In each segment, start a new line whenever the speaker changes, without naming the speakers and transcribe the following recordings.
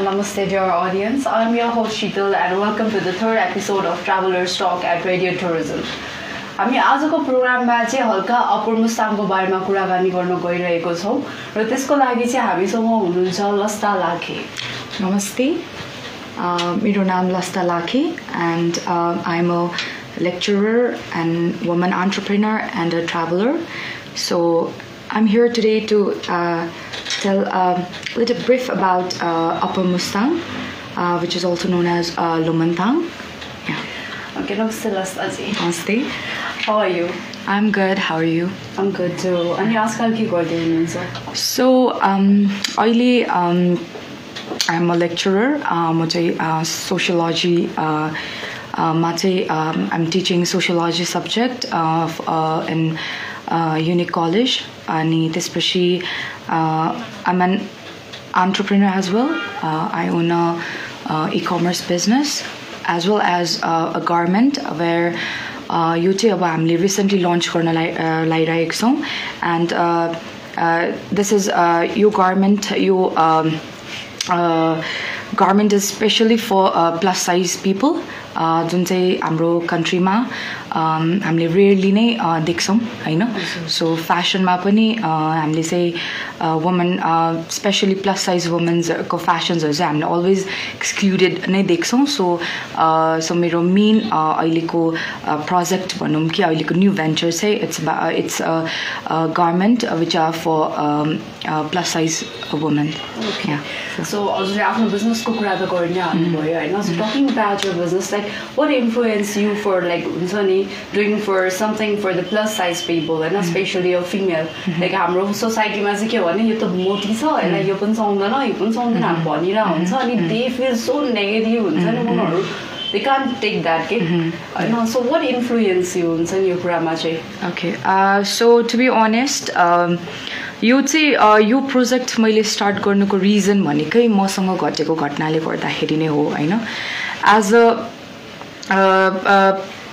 Namaste, dear audience. I'm your host Sheetal, and welcome to the third episode of Traveler's Talk at Radio Tourism. हामी आजको प्रोग्राममा चाहिँ हल्का अपुर मुस्ताङको बारेमा कुराकानी गर्न गइरहेको छौँ र त्यसको लागि चाहिँ हामीसँग हुनुहुन्छ लस्ता लाखे
नमस्ते मेरो नाम Lasta Lakhe and I am a lecturer and woman entrepreneur and a traveler. So I'm here today to uh, tell a little brief about uh, Upper Mustang, uh, which is also known as uh, Lumantang.
Yeah. Okay, namaste Lastaji.
Namaste.
How are you?
I'm good. How are you?
I'm good too. अनि आजकल के गर्दै हुनुहुन्छ
So um, अहिले um, I'm a lecturer. Uh, म चाहिँ uh, sociology uh, uh, मा चाहिँ um, I'm teaching sociology subject uh, f- uh, in uh, Unique College अनि त्यसपछि uh, I'm an entrepreneur as well. Uh, I own a uh, e-commerce business as well as uh, a garment where uh, यो चाहिँ अब हामीले recently lunch गर्न लाइ uh, लाइरहेको छौँ and this is यो गार्मेन्ट यो garment is specially for plus size people जुन चाहिँ हाम्रो कन्ट्रीमा हामीले रेयरली नै देख्छौँ होइन? सो फेसनमा पनि हामीले चाहिँ वुमन स्पेसली प्लस साइज वुमेन्सको फेसन्सहरू चाहिँ हामीले अलवेज एक्सक्लुडेड नै देख्छौँ। सो सो मेरो मेन अहिलेको प्रोजेक्ट भनौँ कि अहिलेको न्यू भेन्चर चाहिँ it's it's garment which are for plus size women
so हजुरले आफ्नो बिजनेसको कुरा त गरि नै हाल्नुभयो होइन? So talking about your business like what influence you for like हुन्छ नि doing for something for the plus size people होइन? स्पेसली यो फिमेल लाइक हाम्रो सोसाइटीमा चाहिँ के भने यो त मोटी छ यसलाई यो पनि सुहाउँदैन यो पनि सुहाउँदैन भनिरहेको हुन्छ अनि दे फिल सो नेगेटिभ हुन्छ नि उनीहरू दे कान टेक द्याट के होइन? सो वाट इन्फ्लुएन्स यु हुन्छ नि यो कुरामा चाहिँ?
Okay so to be honest यो चाहिँ यो प्रोजेक्ट मैले स्टार्ट गर्नुको रिजन भनेकै मसँग घटेको घटनाले गर्दाखेरि नै हो होइन? एज अ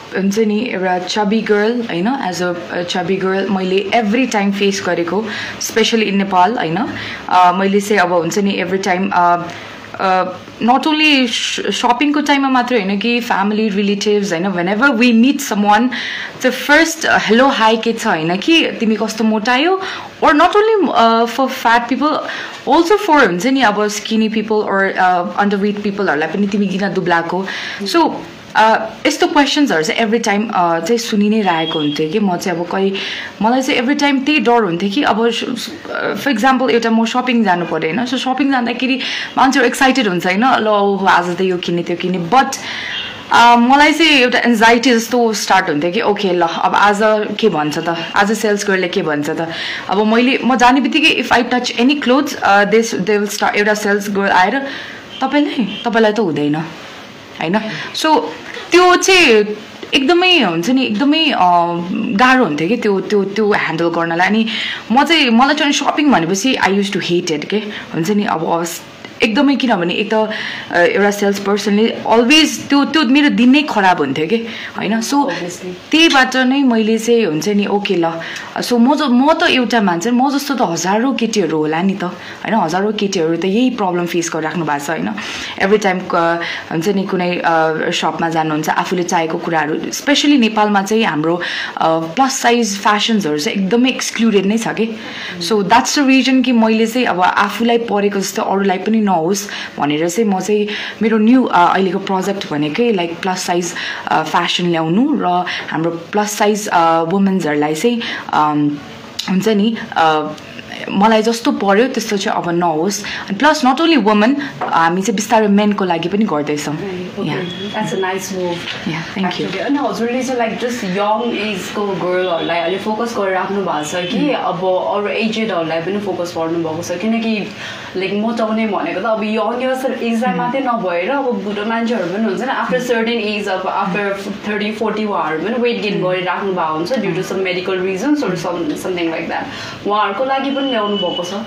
हुन्छ नि एउटा चबी गर्ल होइन? एज अ चबी गर्ल मैले एभ्री टाइम फेस गरेको स्पेसली इन नेपाल होइन? मैले चाहिँ अब हुन्छ नि एभ्री टाइम नट ओन्ली सपिङको टाइममा मात्रै होइन कि फ्यामिली रिलेटिभ्स होइन whenever we meet someone the first hello hi के छ होइन कि तिमी कस्तो मोटायो not only uh, for fat people also for हुन्छ नि अब skinny people or uh, underweight peopleहरूलाई पनि तिमी किन दुब्लाएको सो यस्तो क्वेसन्सहरू चाहिँ एभ्री टाइम चाहिँ सुनि नै रहेको हुन्थ्यो कि म चाहिँ अब कहीँ मलाई चाहिँ एभ्री टाइम त्यही डर हुन्थ्यो कि अब फर इक्जाम्पल एउटा म सपिङ जानु पऱ्यो होइन सो सपिङ जाँदाखेरि मान्छेहरू एक्साइटेड हुन्छ होइन ल ओहो आज त यो किने त्यो किने बट मलाई चाहिँ एउटा एन्जाइटी जस्तो स्टार्ट हुन्थ्यो कि ओके ल अब आज के भन्छ त आज सेल्स गर्लले के भन्छ त अब मैले म जाने बित्तिकै if I touch any clothes this they will start एउटा सेल्स गर्ल आएर तपाईँलाई तपाईँलाई त हुँदैन। होइन? सो त्यो चाहिँ एकदमै हुन्छ नि एकदमै गाह्रो हुन्थ्यो कि त्यो त्यो त्यो ह्यान्डल गर्नलाई। अनि म चाहिँ मलाई चाहिँ सपिङ भनेपछि आई युज टु हेटेड के? हुन्छ नि अब एकदमै किनभने एक त एउटा सेल्स पर्सनले अलवेज त्यो त्यो मेरो दिन नै खराब हुन्थ्यो कि होइन? सो. त्यहीबाट नै मैले चाहिँ हुन्छ नि ओके ल। सो म ज म त एउटा मान्छे म जस्तो त हजारौँ केटीहरू होला नि त होइन? हजारौँ केटीहरू त यही प्रब्लम फेस गरिराख्नु भएको छ होइन? एभ्री टाइम हुन्छ नि कुनै सपमा जानुहुन्छ आफूले चाहेको कुराहरू स्पेसली नेपालमा चाहिँ हाम्रो प्लस साइज फेसन्सहरू चाहिँ एकदमै एक्सक्लुडेड नै छ कि। सो द्याट्स द रिजन कि मैले चाहिँ अब आफूलाई परेको जस्तो अरूलाई पनि नहोस् भनेर चाहिँ म चाहिँ मेरो न्यू अहिलेको प्रोजेक्ट भनेकै लाइक प्लस साइज फेसन ल्याउनु र हाम्रो प्लस साइज वुमेन्सहरूलाई चाहिँ हुन्छ नि मलाई जस्तो पर्यो त्यस्तो चाहिँ अब नहोस्। प्लस नट ओन्ली वुमन हामी चाहिँ बिस्तारै मेनको लागि पनि गर्दैछौँ।
अनि हजुरले चाहिँ लाइक जस्ट यङ एजको गर्लहरूलाई अहिले फोकस गरेर राख्नु भएको छ कि अब अरू एजेडहरूलाई पनि फोकस गर्नुभएको छ? किनकि लाइक मोटाउने भनेको त अब यङ एजलाई मात्रै नभएर अब बुढो मान्छेहरू पनि हुन्छ नि आफ्टर सर्टेन एज अब आफ्टर थर्टी फोर्टी उहाँहरू पनि वेट गेन गरिराख्नु भएको हुन्छ ड्यु टु सम मेडिकल रिजन्सहरू सम समथिङ लाइक द्याट उहाँहरूको लागि पनि ल्याउनु भएको छ?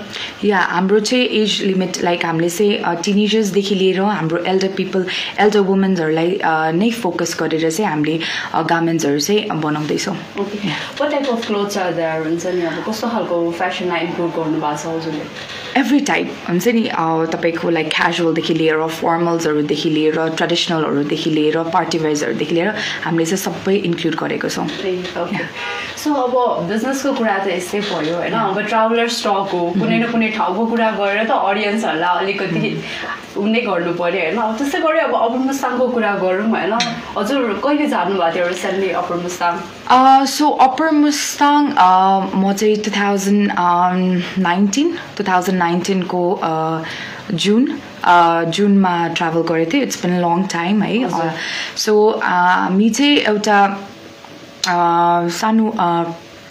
या हाम्रो चाहिँ एज लिमिट लाइक हामीले चाहिँ टिनेजर्सदेखि लिएर हाम्रो एल्डर पिपल एल्डर वुमेन्सहरूलाई नै फोकस गरेर चाहिँ हामीले गार्मेन्ट्सहरू चाहिँ बनाउँदैछौँ।
Okay what type of clothes हुन्छ नि अब कस्तो खालको फेसनलाई इम्प्रुभ गर्नु भएको छ हजुरले?
एभ्री टाइप हुन्छ नि तपाईँको लाइक क्याजुअलदेखि लिएर फर्मल्सहरूदेखि लिएर ट्रेडिसनलहरूदेखि लिएर पार्टी वेयर्सहरूदेखि लिएर हामीले चाहिँ सबै इन्क्लुड गरेको छौँ
सो अब बिजनेसको कुरा त यस्तै भयो होइन अब ट्राभलर स्टक हो कुनै न कुनै ठाउँको कुरा गरेर त अडियन्सहरूलाई अलिकति उनी गर्नु पऱ्यो होइन अब त्यस्तै गरी अब अपर मुस्ताङको कुरा गरौँ होइन हजुर कहिले जानुभएको थियो recently upper Mustang
so upper Mustang म चाहिँ two thousand nineteen two thousand नाइन्टिनको जुन जुनमा ट्राभल गरेको थिएँ इट्स बिन लङ टाइम है। सो हामी चाहिँ एउटा सानो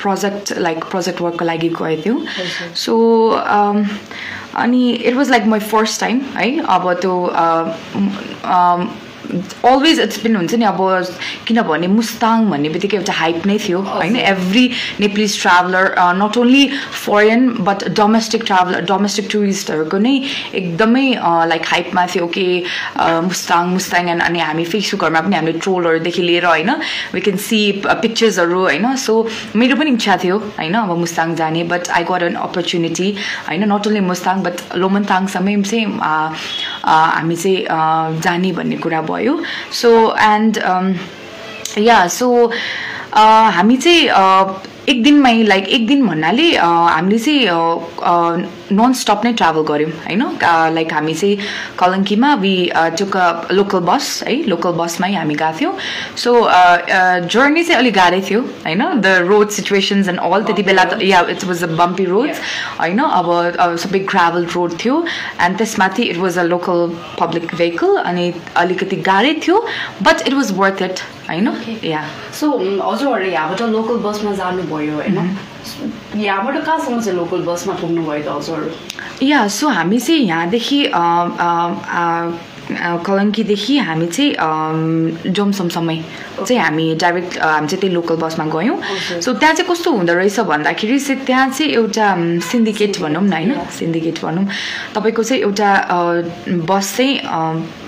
प्रोजेक्ट लाइक प्रोजेक्ट वर्कको लागि गएको थियौँ। सो अनि it was like my first time है अब त्यो अलवेज इट्स बिन हुन्छ नि अब किनभने मुस्ताङ भन्ने बित्तिकै एउटा हाइप नै थियो होइन? Every Nepalese traveller not only foreign but domestic traveller domestic टुरिस्टहरूको नै एकदमै लाइक हाइपमा थियो कि मुस्ताङ मुस्ताङ एन्ड अनि हामी फेसबुकहरूमा पनि हामीले ट्रोलहरूदेखि लिएर होइन वी क्यान सी पिक्चर्सहरू होइन? सो मेरो पनि इच्छा थियो होइन अब मुस्ताङ जाने but I got an opportunity होइन? नट ओन्ली मुस्ताङ बट लोमनताङसम्मै चाहिँ हामी चाहिँ जाने भन्ने कुरा भयो। सो एन्ड या सो हामी चाहिँ एक दिनमै लाइक एक दिन भन्नाले हामीले चाहिँ नन स्टप नै ट्राभल गऱ्यौँ होइन? लाइक हामी चाहिँ कलङ्कीमा वि टुक लोकल बस है? लोकल बसमै हामी गएको थियौँ। सो जर्नी चाहिँ अलिक गाह्रै थियो होइन? The road situations and all त्यति बेला त yeah it's was a bumpy roads होइन? अब अब सबै ग्राभल रोड थियो एन्ड त्यसमाथि it was a local public vehicle अनि अलिकति गाह्रै थियो but it was worth it होइन या
सो हजुरहरू यहाँबाट लोकल बसमा जानुभयो होइन यहाँबाट कहाँसम्म चाहिँ लोकल बसमा पुग्नुभयो त हजुरहरू
या सो हामी चाहिँ यहाँदेखि कलङ्कीदेखि हामी चाहिँ जोमसमसम्मै चाहिँ हामी डाइरेक्ट हामी चाहिँ त्यही लोकल बसमा गयौँ। सो त्यहाँ चाहिँ कस्तो हुँदो रहेछ भन्दाखेरि चाहिँ त्यहाँ चाहिँ एउटा सिन्डिकेट भनौँ न होइन? सिन्डिकेट भनौँ। तपाईँको चाहिँ एउटा बस चाहिँ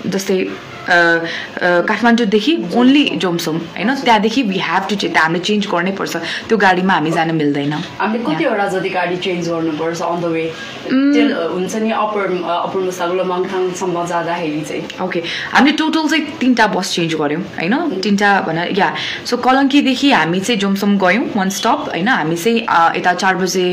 जस्तै काठमाडौँदेखि ओन्ली जोमसोम होइन? त्यहाँदेखि वी हेभ टु चेन्ज हामीले चेन्ज गर्नै पर्छ। त्यो गाडीमा हामी जान मिल्दैन।
हामीले कतिवटा जति गाडी चेन्ज गर्नुपर्छ अन द वे हुन्छ नि अप्पर अप्पर मङथाङसम्म जाँदाखेरि चाहिँ।
ओके हामीले टोटल चाहिँ तिनवटा बस चेन्ज गऱ्यौँ होइन? तिनवटा भन या सो कलङ्कीदेखि हामी चाहिँ जोमसम गयौँ वान स्टप होइन? हामी चाहिँ यता चार बजे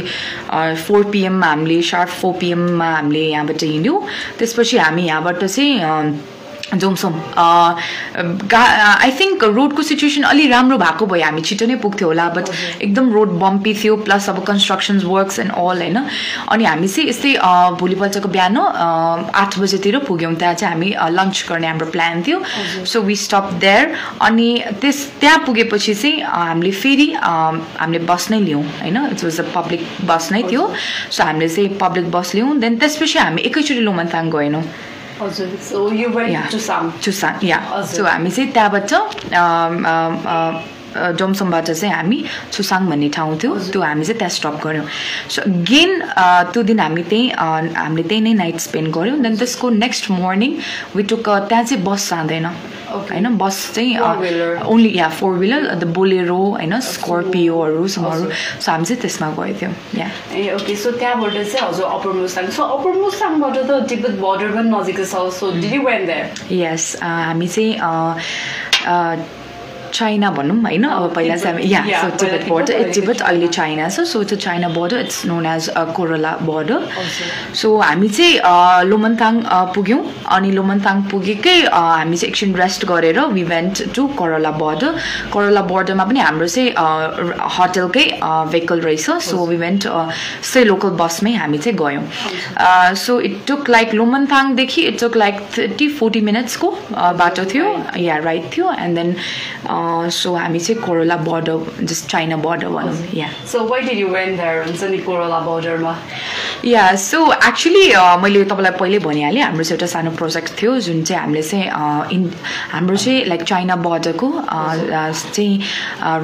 फोर पिएममा हामीले सार्प फोर पिएममा हामीले यहाँबाट हिँड्यौँ। त्यसपछि हामी यहाँबाट चाहिँ जोमसोम आई थिङ्क रोडको सिचुएसन अलि राम्रो भएको भए हामी छिटो नै पुग्थ्यो होला बट एकदम रोड बम्पी थियो प्लस अब कन्स्ट्रक्सन्स वर्क्स एन्ड अल होइन। अनि हामी चाहिँ यस्तै भोलिपल्टको बिहान आठ बजेतिर पुग्यौँ त्यहाँ चाहिँ हामी लन्च गर्ने हाम्रो प्लान थियो। सो वी स्टप देयर अनि त्यस त्यहाँ पुगेपछि चाहिँ हामीले फेरि हामीले बस नै लियौँ होइन। It was a public bus नै थियो। सो हामीले चाहिँ पब्लिक बस लियौँ। देन त्यसपछि हामी एकैचोटि Lomanthang गएनौँ।
So you went
Yeah.
To साम
चुसाङ या
हजुर।
सो हामी चाहिँ त्यहाँबाट जोमसोमबाट चाहिँ हामी छुसाङ भन्ने ठाउँ थियो। त्यो हामी चाहिँ त्यहाँ स्टप गऱ्यौँ। सो गेन त्यो दिन हामी त्यहीँ हामीले त्यही नै नाइट स्पेन्ड गऱ्यौँ। देन त्यसको नेक्स्ट मर्निङ विटुक त्यहाँ चाहिँ बस जाँदैन. होइन बस चाहिँ. Only yeah four wheeler the Bolero होइन स्कर्पियोहरू समहरू सो हामी चाहिँ त्यसमा गएको थियौँ। या
ए ओके सो त्यहाँबाट चाहिँ हजुर अप्पर मुस्ताङ सो अप्पर मुस्ताङबाट त तिब्बत बोर्डर पनि नजिकै छ। So did you went there
yes हामी चाहिँ चाइना भनौँ होइन? अब पहिला चाहिँ या सो टिबेट बोर्डर
अहिले
टिबेट अहिले चाइना छ सो त्यो China border it's known as Korala
border.
So हामी चाहिँ लोमन्ताङ अ, पुग्यौँ। अनि लोमन्ताङ पुगेकै अ, हामी चाहिँ एकछिन रेस्ट गरेर we went to Korala border Korala बोर्डरमा पनि हाम्रो चाहिँ होटलकै भेहिकल रहेछ। सो वी वेन्ट सै लोकल बसमै हामी चाहिँ गयौँ। So it took like लोमन्ताङदेखि it took like thirty forty मिनट्सको बाटो थियो। या राइट थियो। एन्ड देन सो हामी चाहिँ Korala border just China border भनौँ yeah
so why did you went there हुन्छ नि कोरोला बोर्डरमा
या सो एक्चुली मैले तपाईँलाई पहिल्यै भनिहालेँ हाम्रो चाहिँ एउटा सानो प्रोजेक्ट थियो जुन चाहिँ हामीले चाहिँ इन हाम्रो चाहिँ लाइक चाइना बोर्डरको चाहिँ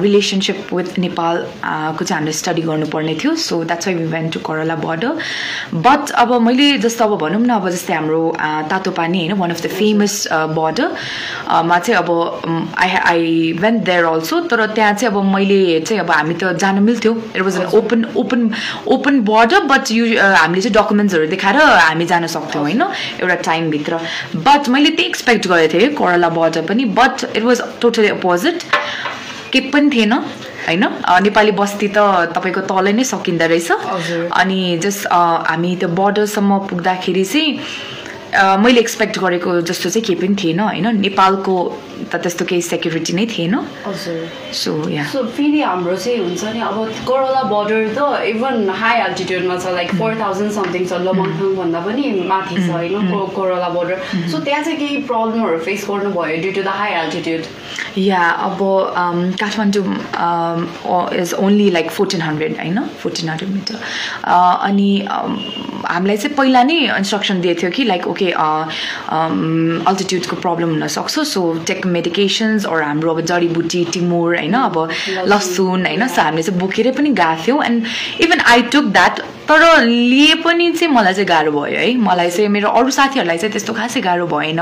रिलेसनसिप विथ नेपाल अ, को चाहिँ हामीले स्टडी गर्नुपर्ने थियो. So that's why went to Korala border but अब मैले जस्तो अब भनौँ न अब जस्तै हाम्रो अ, तातो पानी होइन one of the famous border मा चाहिँ अब I I went there also तर त्यहाँ चाहिँ अब मैले चाहिँ अब हामी त जान मिल्थ्यो. It was an open open open border but you हामीले चाहिँ डकुमेन्ट्सहरू देखाएर हामी जान सक्थ्यौँ होइन? एउटा टाइमभित्र बट मैले त्यही एक्सपेक्ट गरेको थिएँ करला बोर्डर पनि। But it was totally opposite केही पनि थिएन होइन? नेपाली बस्ती त तपाईँको तलै नै सकिँदो रहेछ। अनि जस्ट हामी त्यो बोर्डरसम्म पुग्दाखेरि चाहिँ मैले एक्सपेक्ट गरेको जस्तो चाहिँ केही पनि थिएन होइन? नेपालको त त्यस्तो केही सेक्युरिटी नै थिएन।
हजुर।
सो या
सो फेरि हाम्रो चाहिँ हुन्छ नि अब कोरोला बोर्डर त इभन हाई अल्टिट्युडमा छ लाइक फोर थाउजन्ड समथिङ छ लमङथङ भन्दा पनि माथि छ होइन को- कोरोला बोर्डर सो त्यहाँ चाहिँ केही प्रब्लमहरू फेस गर्नुभयो due to the high altitude
yeah अब Kathmandu is only like fourteen hundred होइन? फोर्टिन हन्ड्रेड मिटर अनि um, हामीलाई चाहिँ पहिला नै इन्स्ट्रक्सन दिएको थियो कि लाइक ओके अल्टिट्युडको प्रब्लम हुनसक्छ सो टेक मेडिकेसन्स अर हाम्रो अब जडीबुटी टिमुर होइन अब लसुन। होइन सो हामीले चाहिँ बोकेरै पनि गएको थियौँ। And even I took that तर लिए पनि चाहिँ मलाई चाहिँ गाह्रो भयो है। मलाई चाहिँ मेरो अरू साथीहरूलाई चाहिँ त्यस्तो खासै गाह्रो भएन।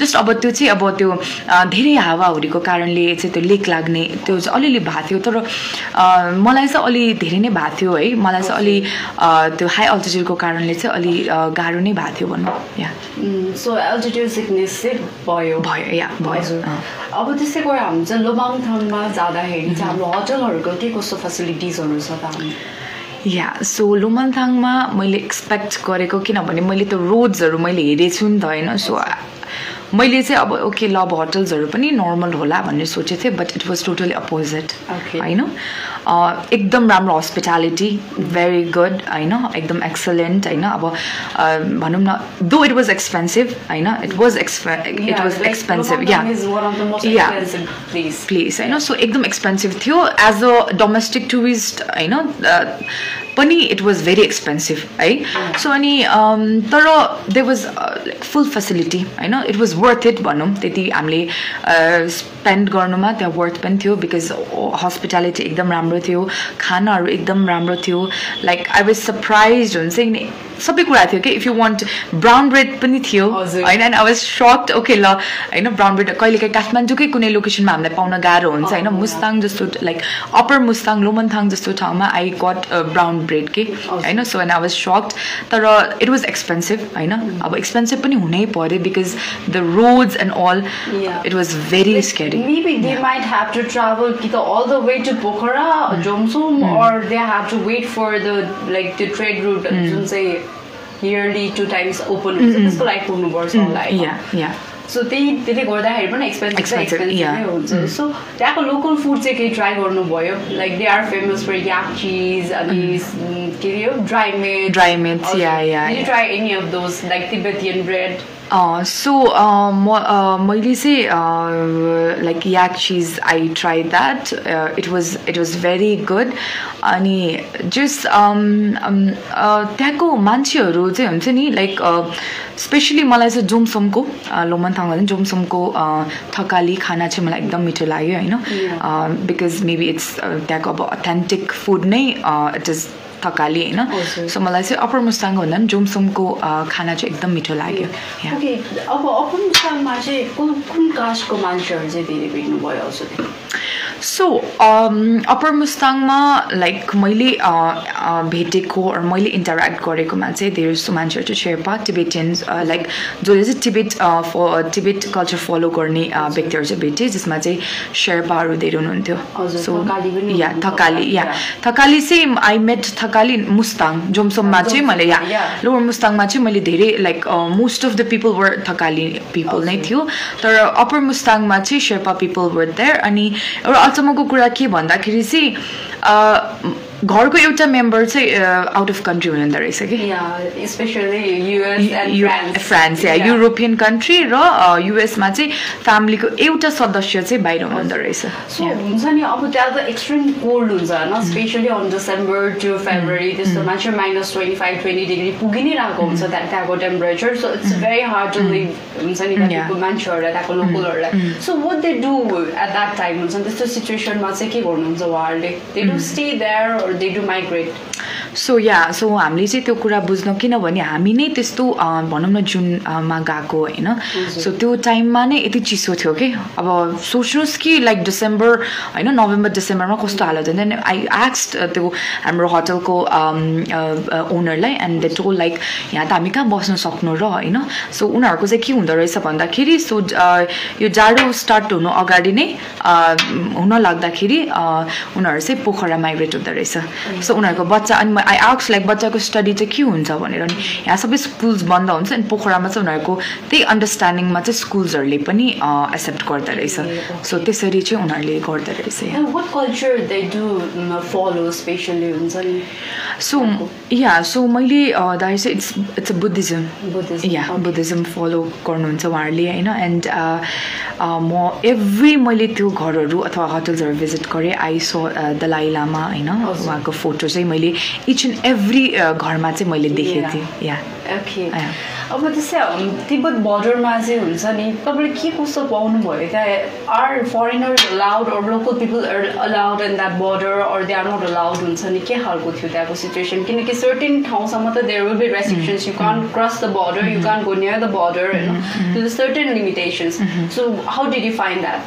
जस्ट अब त्यो चाहिँ अब त्यो धेरै हावाहुरीको कारणले चाहिँ त्यो लेक लाग्ने त्यो चाहिँ अलिअलि भएको थियो। तर मलाई चाहिँ अलि धेरै नै भएको थियो है। मलाई चाहिँ अलि त्यो हाई अल्टिट्युडको कारणले चाहिँ अलि गाह्रो नै भएको थियो भनौँ। या।
सो अल्टिट्युड सिकनेस चाहिँ भयो।
भयो या भयो।
अब त्यस्तै गएर हामी चाहिँ लोबाङथाङमा जाँदाखेरि चाहिँ हाम्रो होटलहरूको के कस्तो फेसिलिटिजहरू छ त हामी?
या सो लोमनथाङमा मैले एक्सपेक्ट गरेको किनभने मैले त रोड्सहरू मैले हेरेको छु नि त होइन? सो मैले चाहिँ अब ओके ल अब होटल्सहरू पनि नर्मल होला भनेर सोचेको थिएँ but it was totally
opposite.
होइन? एकदम राम्रो हस्पिटालिटी भेरी गुड होइन? एकदम एक्सलेन्ट होइन? अब भनौँ न दो इट वाज एक्सपेन्सिभ होइन? It was expe it was expensive yeah Yeah.
Place
होइन सो एकदम एक्सपेन्सिभ थियो. एज अ डोमेस्टिक टुरिस्ट होइन पनि इट वाज भेरी एक्सपेन्सिभ है सो अनि अम, तर they was like full facility होइन इट वाज वर्थ इट भनौँ त्यति हामीले स्पेन्ड गर्नुमा त्यहाँ वर्थ पनि थियो बिकज हस्पिटालिटी एकदम राम्रो थियो खानाहरू एकदम राम्रो थियो। लाइक आई वाज सरप्राइज हुन्छ नि सबै कुरा थियो कि? If you want brown bread पनि थियो। होइन and I was shocked okay ल होइन ब्राउन ब्रेड कहिलेकाहीँ काठमाडौँकै कुनै लोकेसनमा हामीलाई पाउन गाह्रो हुन्छ होइन मुस्ताङ जस्तो लाइक अप्पर मुस्ताङ लोमनथाङ जस्तो ठाउँमा आई गट ब्राउन ब्रेड के? होइन so and I was shocked तर इट वाज एक्सपेन्सिभ होइन? अब एक्सपेन्सिभ पनि हुनै पऱ्यो
because the roads and all. It was
very
scary the they have to wait for the like the trade route,
Hmm.
जुन चाहिँ yearly two times open हुन्छ. त्यसको लागि कुर्नुपर्छ होला है। सो त्यही त्यसले गर्दाखेरि पनि एक्सपेन्सिभ एक्सपेन्सिभ. नै हुन्छ। सो त्यहाँको लोकल फुड चाहिँ केही ट्राई गर्नुभयो? Like they are famous for yak cheese अनि के अरे यो?
Dry made you yeah.
Try any of those like Tibetan bread
so म मैले चाहिँ like yak cheese I try that it was it was very good अनि just त्यहाँको मान्छेहरू चाहिँ हुन्छ नि लाइक स्पेसली मलाई चाहिँ जोमसोमको लोमनथाङ भने जोमसोमको थकाली खाना चाहिँ मलाई एकदम मिठो लाग्यो होइन बिकज मेबी इट्स त्यहाँको अब अथेन्टिक फुड नै इट इज थकाली होइन। सो मलाई चाहिँ अप्पर मुस्ताङ भन्दा पनि जोमसोमको खाना चाहिँ एकदम मिठो लाग्यो.
ओके अब अफगानिस्तानमा चाहिँ कुन कुन कास्टको मान्छेहरू चाहिँ धेरै भेट्नुभयो हजुर
सो अप्पर मुस्ताङमा लाइक मैले अ, अ, भेटेको मैले इन्टरेक्ट गरेकोमा चाहिँ धेरै जस्तो मान्छेहरू चाहिँ शेर्पा टिबेटियन्स लाइक जसले चाहिँ टिबेट फ टिबेट कल्चर फलो गर्ने अ, व्यक्तिहरू चाहिँ भेटेँ जसमा चाहिँ शेर्पाहरू धेरै हुनुहुन्थ्यो।
पनि
या थकाली या. थकाली चाहिँ आई मेट थकाली मुस्ताङ जोमसोममा चाहिँ मैले या. लोवर मुस्ताङमा चाहिँ मैले धेरै like most of the people were Thakali people नै थियो. तर अप्पर मुस्ताङमा चाहिँ शेर्पा पिपल वर देयर अनि एउटा अचम्मको कुरा के भन्दाखेरि चाहिँ घरको एउटा मेम्बर चाहिँ आउट अफ कन्ट्री हुनुहुँदो रहेछ कि?
Yeah
specially France
yeah.
European country र युएसमा चाहिँ फ्यामिलीको एउटा सदस्य चाहिँ बाहिर हुनुहुँदो रहेछ।
सो हुन्छ नि अब त्यहाँ त एक्सट्रिम कोल्ड हुन्छ होइन specially on December to February त्यस्तो मान्छे minus twenty five twenty degree पुगि नै रहेको हुन्छ त्यहाँ त्यहाँको temperature so it's very hard to live हुन्छ नि त्यहाँको मान्छेहरूलाई त्यहाँको लोकलहरूलाई. So what they do at that time हुन्छ नि त्यस्तो सिचुएसनमा चाहिँ के गर्नुहुन्छ उहाँहरूले? They do stay there or they do migrate
so yeah so हामीले चाहिँ त्यो कुरा बुझ्न किनभने हामी नै त्यस्तो भनौँ न जुनमा गएको होइन? सो त्यो टाइममा नै यति चिसो थियो कि अब सोच्नुहोस् कि लाइक डिसेम्बर होइन? नोभेम्बर डिसेम्बरमा कस्तो हालत अनि आई आक्स्ट त्यो हाम्रो होटलको ओनरलाई एन्ड दे टोल लाइक यहाँ त हामी कहाँ बस्न सक्नु र होइन? सो उनीहरूको चाहिँ के हुँदो रहेछ भन्दाखेरि सो यो जाडो स्टार्ट हुनु अगाडि नै हुन लाग्दाखेरि उनीहरू चाहिँ पोखरा माइग्रेट हुँदो रहेछ। सो उनीहरूको बच्चा अनि आई आक्स लाइक बच्चाको स्टडी चाहिँ के हुन्छ भनेर अनि यहाँ सबै स्कुल्स बन्द हुन्छ अनि पोखरामा चाहिँ उनीहरूको त्यही अन्डरस्ट्यान्डिङमा चाहिँ स्कुल्सहरूले पनि एक्सेप्ट गर्दो रहेछ। सो त्यसरी चाहिँ उनीहरूले गर्दो रहेछ यहाँ।
And what culture they do follow especially हुन्छ नि?
सो या सो मैले दाइ चाहिँ it's it's a
Buddhism
Buddhism,
yeah.
Buddhism follow गर्नुहुन्छ उहाँहरूले होइन? एन्ड म एभ्री मैले त्यो घरहरू अथवा होटल्सहरू भिजिट गरेँ आई सो दलाई लामा होइन? उहाँको फोटो चाहिँ मैले इच एन्ड एभ्री घरमा चाहिँ मैले देखेको. थिएँ। Yeah okay.
अब त्यस्तै तिब्बत बोर्डरमा चाहिँ हुन्छ नि तपाईँले के कस्तो पाउनुभयो त्यहाँ are foreigners allowed or local people allowed in that border or they are not allowed हुन्छ नि? के खालको थियो त्यहाँको सिचुएसन किनकि सर्टेन ठाउँसम्म त there will be restrictions you can cross the border you can go near the border होइन certain limitations so how did you find that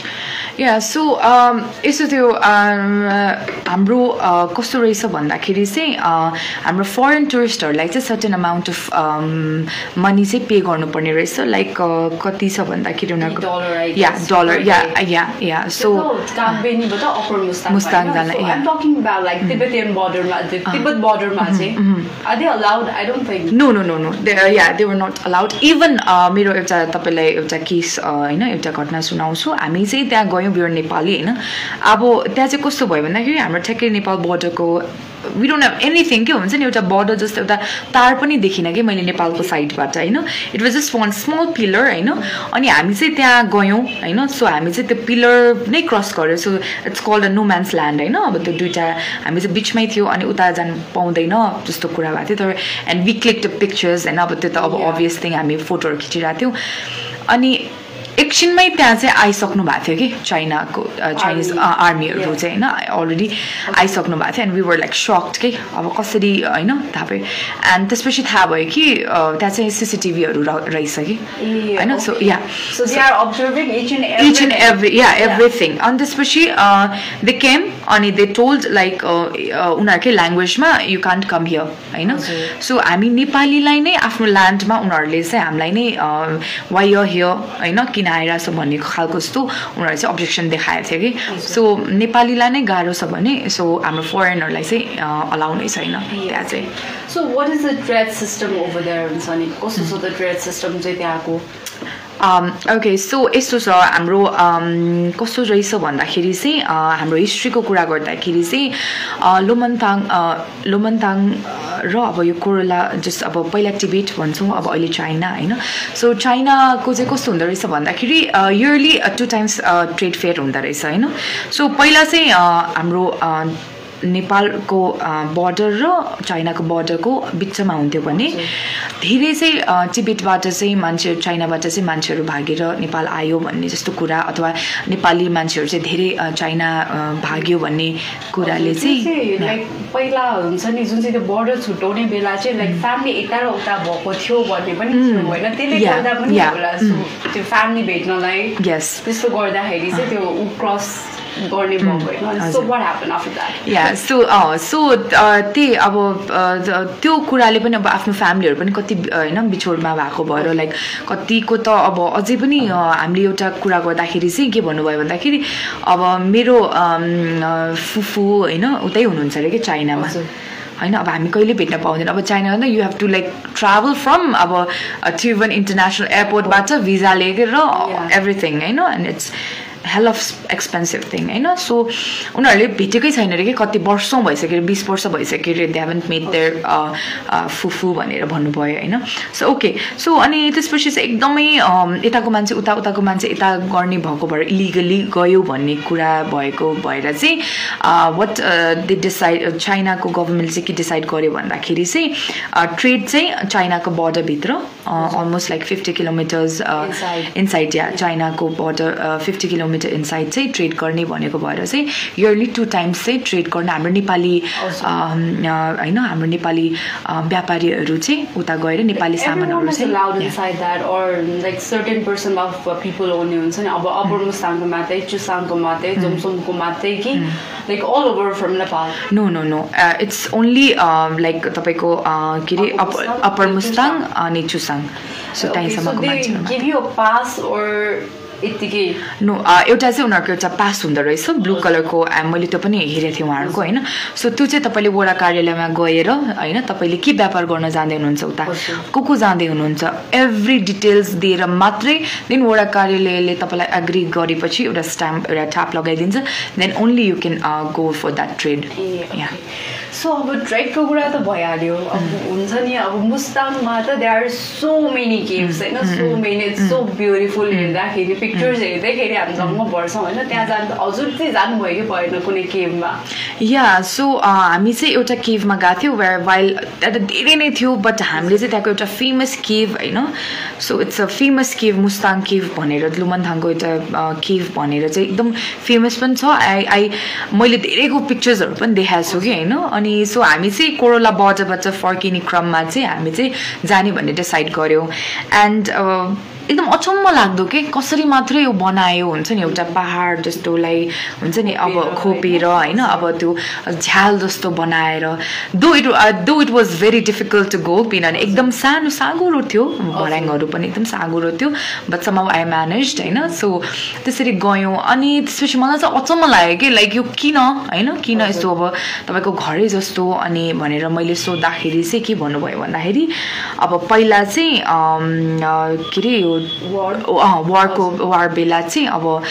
yeah so यसो त्यो um, हाम्रो uh, कस्तो रहेछ भन्दाखेरि चाहिँ uh, हाम्रो फरेन टुरिस्टहरूलाई चाहिँ सर्टेन अमाउन्ट अफ मनी चाहिँ पे गर्नुपर्ने रहेछ लाइक कति छ भन्दाखेरि उनीहरूको yeah
dollar yeah. Yeah yeah so Mustang जान,
no no no no yeah they were not allowed even मेरो एउटा तपाईँलाई एउटा केस होइन एउटा घटना सुनाउँछु. हामी चाहिँ त्यहाँ गयौँ बियर नेपाली होइन? अब त्यहाँ चाहिँ कस्तो भयो भन्दाखेरि हाम्रो ठ्याक्कै नेपाल बोर्डरको वी डोन्ट हेभ एनिथिङ के हुन्छ नि एउटा बोर्डर जस्तो एउटा तार पनि देखिनँ कि मैले नेपालको साइडबाट होइन? It was just one small pillar होइन? अनि हामी चाहिँ त्यहाँ गयौँ होइन? सो हामी चाहिँ त्यो पिलर नै क्रस गऱ्यो so it's called a no man's land होइन? अब त्यो दुइटा हामी चाहिँ बिचमै थियो अनि उता जानु पाउँदैन जस्तो कुरा भएको थियो। तर and we click the pictures होइन अब त्यो त अब. अभियस थिङ हामी फोटोहरू खिचिरहेको थियौँ। अनि एकछिनमै त्यहाँ चाहिँ आइसक्नु भएको थियो कि? चाइनाको चाइनिज. आर्मीहरू. चाहिँ होइन अलरेडी आइसक्नु भएको थियो। And we were like shocked के? अब कसरी होइन थाहा भयो। एन्ड त्यसपछि थाहा भयो कि त्यहाँ चाहिँ सिसिटिभीहरू रहेछ कि? होइन?
So yeah each and every
yeah everything. अनि त्यसपछि दे केम अनि दे टोल्ड लाइक उनीहरूकै ल्याङ्ग्वेजमा यु कान्ट कम हियर होइन। सो हामी नेपालीलाई नै आफ्नो ल्यान्डमा उनीहरूले चाहिँ हामीलाई नै वाइ य हियर होइन? किन आइरहेछ भन्ने खालको जस्तो उनीहरूले चाहिँ अब्जेक्सन देखाएको थियो कि। सो नेपालीलाई नै गाह्रो छ भने सो हाम्रो फरेनरलाई चाहिँ अलाउ नै छैन। त्यहाँ चाहिँ
So what is the trade system over there हुन्छ नि कस्तो छ त ट्रेड सिस्टम चाहिँ त्यहाँको?
ओके सो यस्तो छ हाम्रो um, कस्तो रहेछ भन्दाखेरि चाहिँ uh, हाम्रो हिस्ट्रीको कुरा गर्दाखेरि चाहिँ लोमन्ताङ uh, लोमन्ताङ uh, र अब यो कोरोला जस्ट अब पहिला टिबेट भन्छौँ अब अहिले चाइना होइन? सो चाइनाको चाहिँ कस्तो हुँदो रहेछ भन्दाखेरि yearly two times trade fair हुँदो रहेछ होइन? सो पहिला चाहिँ हाम्रो नेपालको बोर्डर र चाइनाको बोर्डरको बिचमा हुन्थ्यो भने धेरै चाहिँ टिबेटबाट चाहिँ मान्छे चाइनाबाट चाहिँ मान्छेहरू भागेर नेपाल आयो भन्ने जस्तो कुरा अथवा नेपाली मान्छेहरू चाहिँ धेरै चाइना भाग्यो भन्ने कुराले चाहिँ
लाइक पहिला हुन्छ नि जुन चाहिँ त्यो बोर्डर छुट्याउने बेला चाहिँ लाइक फ्यामिली यता र उता भएको थियो भन्ने पनि होइन। त्यसले गर्दा पनि होला त्यो फ्यामिली भेट्नलाई
यस
त्यस्तो गर्दाखेरि चाहिँ त्यो ऊ क्रस गर्ने भएको होइन सो
हजुर।
What happen after that
yeah so so त्यही अब ज- त्यो कुराले पनि अब आफ्नो फ्यामिलीहरू पनि कति अ, होइन बिछोडमा भएको भएर लाइक कतिको त अब अझै पनि अ, हामीले एउटा कुरा गर्दाखेरि चाहिँ के भन्नुभयो भन्दाखेरि अब मेरो अ, फुफू होइन उतै हुनुहुन्छ अरे कि चाइनामा। होइन अब हामी कहिले भेट्न पाउँदैन। अब चाइना भन्दा you have to like travel from अब त्रिभुवन इन्टरनेसनल एयरपोर्टबाट भिजा लिएर. एभ्रिथिङ होइन? And it's hell of expensive thing होइन? सो उनीहरूले भेटेकै छैन अरे कि कति वर्षौँ भइसक्यो बिस वर्ष भइसक्यो अरे दे हेभन मेड देयर फुफू भनेर भन्नुभयो होइन? सो ओके सो अनि त्यसपछि चाहिँ एकदमै यताको मान्छे उता उताको मान्छे यता गर्ने भएको भएर इलिगली गयो भन्ने कुरा भएको भएर चाहिँ वाट दे डिसाइड चाइनाको गभर्मेन्टले चाहिँ के डिसाइड गर्यो भन्दाखेरि चाहिँ ट्रेड चाहिँ चाइनाको बोर्डरभित्र almost like fifty kilometers.
Inside
yeah चाइनाको border fifty kilometer kilometer inside चाहिँ ट्रेड गर्ने भनेको भएर चाहिँ इयरली टु टाइम्स चाहिँ ट्रेड गर्न हाम्रो नेपाली। अम, अ, होइन हाम्रो नेपाली अ, व्यापारीहरू चाहिँ उता गएर नेपाली सामानहरू
uh, अब मुस्ताङको मात्रै चुसाङको मात्रै जोमसोमको मात्रै कि from Nepal.
No no no it's only like तपाईँको के अरे अप्पर मुस्ताङ। अनि चुसाङ। सो त्यहीँसम्मको मान्छेहरू
यत्तिकै
नो एउटा चाहिँ उनीहरूको एउटा पास हुँदो रहेछ ब्लू कलरको मैले त्यो पनि हेरेको थिएँ उहाँहरूको होइन? सो त्यो चाहिँ तपाईँले वडा कार्यालयमा गएर होइन तपाईँले के व्यापार गर्न जाँदै हुनुहुन्छ उता। को को जाँदै हुनुहुन्छ? एभ्री डिटेल्स दिएर मात्रै देन वडा कार्यालयले तपाईँलाई एग्री गरेपछि एउटा स्ट्याम्प एउटा ट्याप लगाइदिन्छ then only you can go for that trade
so अब ट्रेकको कुरा त भइहाल्यो। अब हुन्छ नि अब मुस्ताङमा त they are so many caves होइन? सो मेनी सो ब्युटिफुल हेर्दाखेरि पिक्चर्स हेर्दैखेरि हामी जम्म पर्छौँ होइन? त्यहाँ जानु हजुर चाहिँ जानुभयो कि भएन कुनै केभमा
या सो हामी चाहिँ एउटा केभमा गएको थियौँ वेयर वाइल त्यहाँ त धेरै नै थियो बट हामीले चाहिँ त्यहाँको एउटा फेमस केभ होइन? So it's a famous cave Mustang cave भनेर लुमनथाङको एउटा केभ भनेर चाहिँ एकदम फेमस पनि छ। आई आई मैले धेरैको पिक्चर्सहरू पनि देखाएको छु कि होइन? अनि सो हामी चाहिँ कोरोला बजारबाट फर्किने क्रममा चाहिँ हामी चाहिँ जाने भन्ने डिसाइड गऱ्यौँ एन्ड एकदम अचम्म लाग्दो के? कसरी मात्रै यो बनायो हुन्छ नि? एउटा पहाड जस्तोलाई हुन्छ नि अब खोपेर होइन? अब त्यो झ्याल जस्तो बनाएर। Though it though it was very difficult to go किनभने एकदम सानो साँगुरो थियो। भर्याङहरू पनि एकदम साँगुरो थियो। बट सम आई म्यानेज होइन? सो त्यसरी गयौँ। अनि त्यसपछि मलाई चाहिँ अचम्म लाग्यो कि? लाइक यो किन होइन? किन यस्तो अब तपाईँको घरै जस्तो? अनि भनेर मैले सोद्धाखेरि चाहिँ के भन्नुभयो भन्दाखेरि अब पहिला चाहिँ के अरे यो वारको वार बेला चाहिँ अब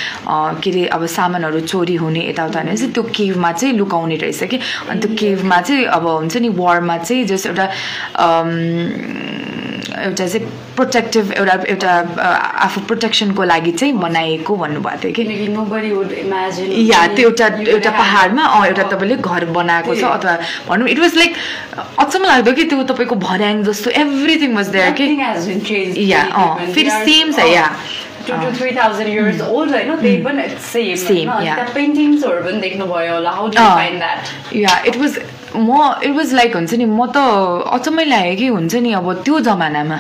के अरे अब सामानहरू चोरी हुने यताउता हुने चाहिँ त्यो केभमा चाहिँ लुकाउने रहेछ कि? अनि त्यो केभमा चाहिँ अब हुन्छ नि वारमा चाहिँ जस एउटा एउटा चाहिँ प्रोटेक्टिभ एउटा एउटा आफू प्रोटेक्सनको लागि चाहिँ बनाएको भन्नुभएको थियो कि? या त्यो एउटा एउटा पहाडमा एउटा तपाईँले घर बनाएको छ। अथवा भनौँ इट वाज लाइक अचम्म लाग्दो कि त्यो तपाईँको भर्याङ जस्तो एभ्रिथिङ वाज देयर कि?
Even.
फेरि same छ,
अँ, to
अँ.
three thousand years old होइन त्यही पनि सेम. त्यहाँ पेन्टिङ्सहरू पनि देख्नुभयो होला how
do.
Find that
yeah it was म इट वाज लाइक हुन्छ नि म त अचम्मै लाग्यो कि हुन्छ नि अब त्यो जमानामा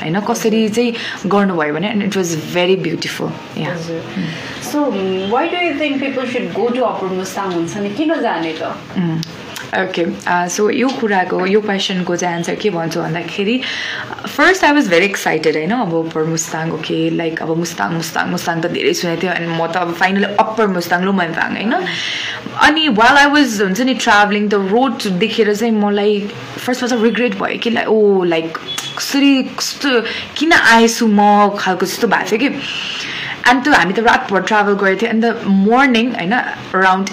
होइन कसरी चाहिँ गर्नुभयो भने it was very beautiful yeah
so why do you think people should go to upper Mustang हुन्छ नि? किन जाने त?
ओके सो यो कुराको यो क्वेसनको चाहिँ एन्सर के भन्छु भन्दाखेरि first I was very excited होइन अब अप्पर मुस्ताङ ओके लाइक अब मुस्ताङ मुस्ताङ मुस्ताङ त धेरै सुनेको थियो अनि म त अब फाइनली अप्पर मुस्ताङ लुमन्ताङ होइन। अनि वाल आई वाज हुन्छ नि ट्राभलिङ द रोड देखेर चाहिँ मलाई फर्स्टमा चाहिँ रिग्रेट भयो कि लाइक ओ लाइक कसरी कस्तो किन आएछु म खालको जस्तो भएको थियो कि। अनि त्यो हामी त रातभर ट्राभल गरेको थियो अन्त मर्निङ होइन around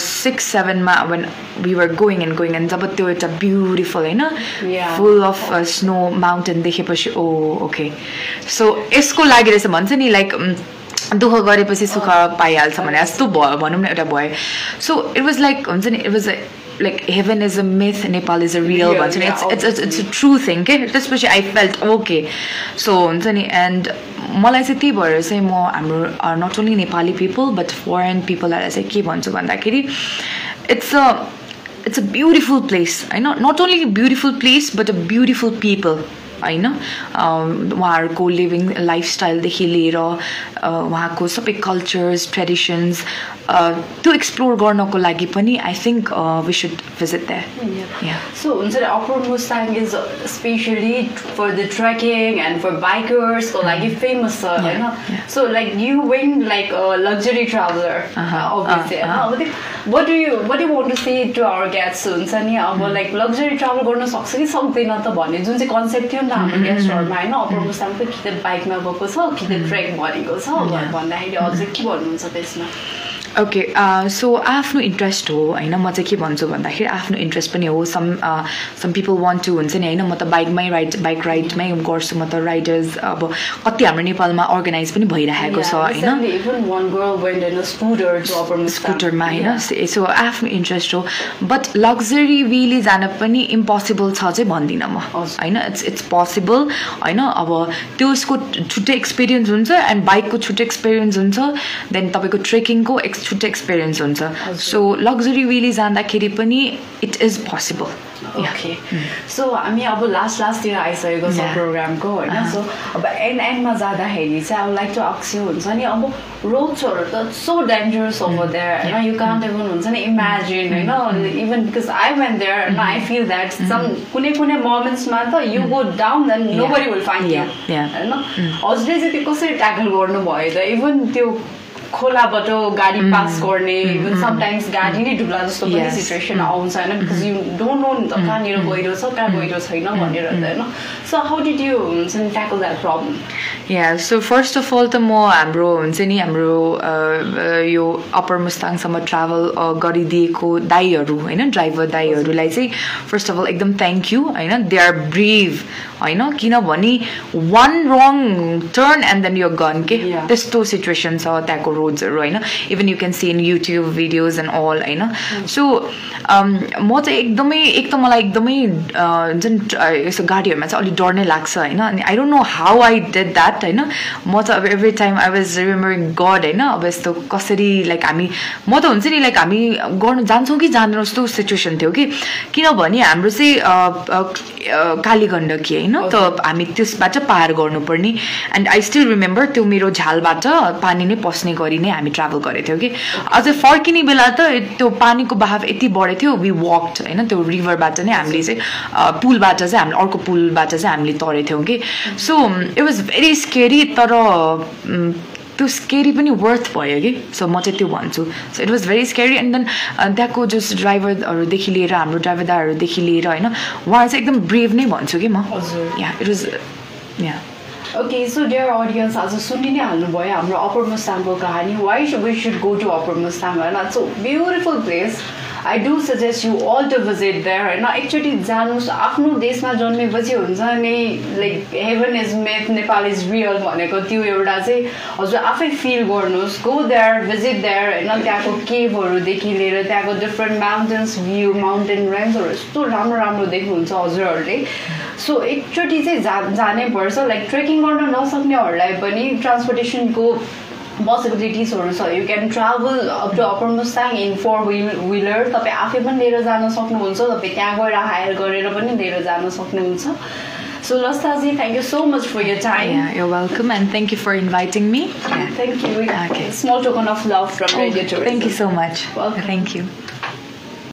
six सेभेनमा when we were going and going and जब त्यो एउटा ब्युटिफुल होइन. फुल अफ स्नो माउन्टेन देखेपछि ओ ओके सो यसको लागि रहेछ भन्छ नि लाइक दुःख गरेपछि सुख पाइहाल्छ भने जस्तो भयो भनौँ न एउटा भयो सो इट वाज लाइक हुन्छ नि it was like heaven is a myth Nepal is a real
Real,
भन्छ नि
yeah,
it's it's it's a true thing के त्यसपछि आई फेल्ट ओके सो हुन्छ नि एन्ड मलाई चाहिँ त्यही भएर चाहिँ म हाम्रो not only Nepali people but foreign पिपलहरूलाई चाहिँ के भन्छु भन्दाखेरि it's a it's a beautiful place होइन not only beautiful place but a beautiful people होइन? उहाँहरूको लिभिङ लाइफस्टाइलदेखि लिएर उहाँको सबै कल्चर्स ट्रेडिसन्स त्यो एक्सप्लोर गर्नको लागि पनि I think we should visit that
So, हुन्छ नि upper Mustang is specially for the trekking and for बाइकर्सको लागि फेमस छ होइन. So like you when
like
luxury
traveller.
होइन what do you what you want to see to our gates हुन्छ नि अब like luxury travel गर्न सक्छ कि सक्दैन त भन्ने जुन चाहिँ कन्सेप्ट थियो नि त हाम्रो गेस्टहरूमा होइन? मुस्ताङ त कि त बाइकमा गएको छ कि त ट्रेक भनेको छ भन्दाखेरि हजुर के भन्नुहुन्छ त्यसमा?
ओके सो आफ्नो इन्ट्रेस्ट हो होइन? म चाहिँ के भन्छु भन्दाखेरि आफ्नो इन्ट्रेस्ट पनि हो। Some some people want to हुन्छ नि होइन? म त बाइकमै राइड बाइक राइडमै गर्छु। म त राइडर्स अब कति हाम्रो नेपालमा अर्गनाइज पनि भइरहेको छ होइन. स्कुटरमा. होइन? सो आफ्नो इन्ट्रेस्ट हो। बट लग्जरी वेले जान पनि इम्पोसिबल छ चाहिँ भन्दिनँ म। होइन? इट्स इट्स पोसिबल होइन? अब त्यो उसको छुट्टै एक्सपिरियन्स हुन्छ एन्ड बाइकको छुट्टै एक्सपिरियन्स हुन्छ देन तपाईँको ट्रेकिङको एक्स छुट्टै एक्सपिरियन्स हुन्छ। सो लग्जरी वेले जाँदाखेरि पनि it is possible
okay so हामी अब लास्ट लास्टतिर आइसकेको छ. प्रोग्रामको होइन? सो अब एन्ड एन्डमा जाँदाखेरि चाहिँ अब लाइक टु आक्स यु हुन्छ नि अब रोड्सहरू त सो डेन्जरस ओभर देयर होइन? यु कान्ट इभन हुन्छ नि इमेजिन होइन? Even because I went there होइन आई फिल द्याट सम कुनै कुनै मोमेन्ट्समा त you go down then nobody will
find you.
होइन? हजुरले चाहिँ त्यो कसरी ट्याकल गर्नुभयो त? इभन त्यो खोलाबाट गाडी पास गर्ने इभन समटाइम्स गाडी नै डुब्ला जस्तो पनि. सिचुएसन आउँछ होइन? बिकज यु डोन्ट नो नि त कहाँनिर गहिरो छ कहाँ गहिरो छैन भनेर त होइन? सो हाउ डिड यु हुन्छ नि tackle that problem
yeah so first of all त म हाम्रो हुन्छ नि हाम्रो यो अप्पर मुस्ताङसम्म ट्राभल गरिदिएको दाईहरू होइन? ड्राइभर दाईहरूलाई चाहिँ फर्स्ट अफ अल एकदम थ्याङ्क यू होइन? दे आर ब्रिभ होइन? किनभने one wrong turn and then you gone के. त्यस्तो सिचुएसन छ त्यहाँको रोड्सहरू होइन even you can see in YouTube videos and all होइन सो म चाहिँ एकदमै एक त मलाई एकदमै अ, हुन्छ नि ट- यस्तो गाडीहरूमा चाहिँ अलिक डर नै लाग्छ होइन अनि I don't know how I did that होइन म त अब every time I was remembering God होइन अब यस्तो कसरी लाइक हामी म त हुन्छ नि लाइक हामी गर्नु जान्छौँ कि जान्दैनौँ जस्तो सिचुएसन थियो कि किनभने हाम्रो चाहिँ अ, कालीगण्डकी होइन त हामी त्यसबाट पार गर्नुपर्ने एन्ड आई स्टिल रिमेम्बर त्यो मेरो झालबाट पानी नै पस्ने गरी नै हामी ट्राभल गरेको थियौँ कि? अझै फर्किने बेला त त्यो पानीको बहाव यति बढेको थियो वी वक्ड होइन त्यो रिभरबाट नै हामीले चाहिँ पुलबाट चाहिँ हामीले अर्को पुलबाट चाहिँ हामीले तरेको थियौँ कि? So it was very scary तर त्यो स्केरी पनि वर्थ भयो कि? सो म चाहिँ त्यो भन्छु। So it was very scary and then त्यहाँको जस ड्राइभरहरूदेखि लिएर हाम्रो ड्राइभर दाहरूदेखि लिएर होइन उहाँ चाहिँ एकदम ब्रेभ नै भन्छु कि म?
हजुर।
Yeah it was yeah
okay so dear audience आज सुनि नै हाल्नुभयो हाम्रो अप्पर मुस्ताङको कहानी why we should go to upper Mustang होइन so beautiful place I do suggest you all to visit there होइन एकचोटि जानुहोस् आफ्नो देशमा जन्मेपछि हुन्छ नि like heaven is myth Nepal is real भनेको त्यो एउटा चाहिँ हजुर आफै फिल गर्नुहोस्। गो देयर भिजिट देयर होइन त्यहाँको केभहरूदेखि लिएर त्यहाँको डिफ्रेन्ट माउन्टेन्स भ्यू माउन्टेन रेन्जहरू यस्तो राम्रो राम्रो देख्नुहुन्छ हजुरहरूले। सो एकचोटि चाहिँ जा जानै पर्छ लाइक ट्रेकिङ गर्न नसक्नेहरूलाई पनि ट्रान्सपोर्टेसनको पोसिबिलिटिजहरू छ you can travel up to upper Mustang in four wheel wheeler तपाईँ आफै पनि लिएर जान सक्नुहुन्छ तपाईँ त्यहाँ गएर हायर गरेर पनि लिएर जान सक्नुहुन्छ so लस्ताजी thank you so much for your
time you're welcome and thank you for inviting me. Thank
you. Small token of love from
radio you so much.
Welcome.
Thank you.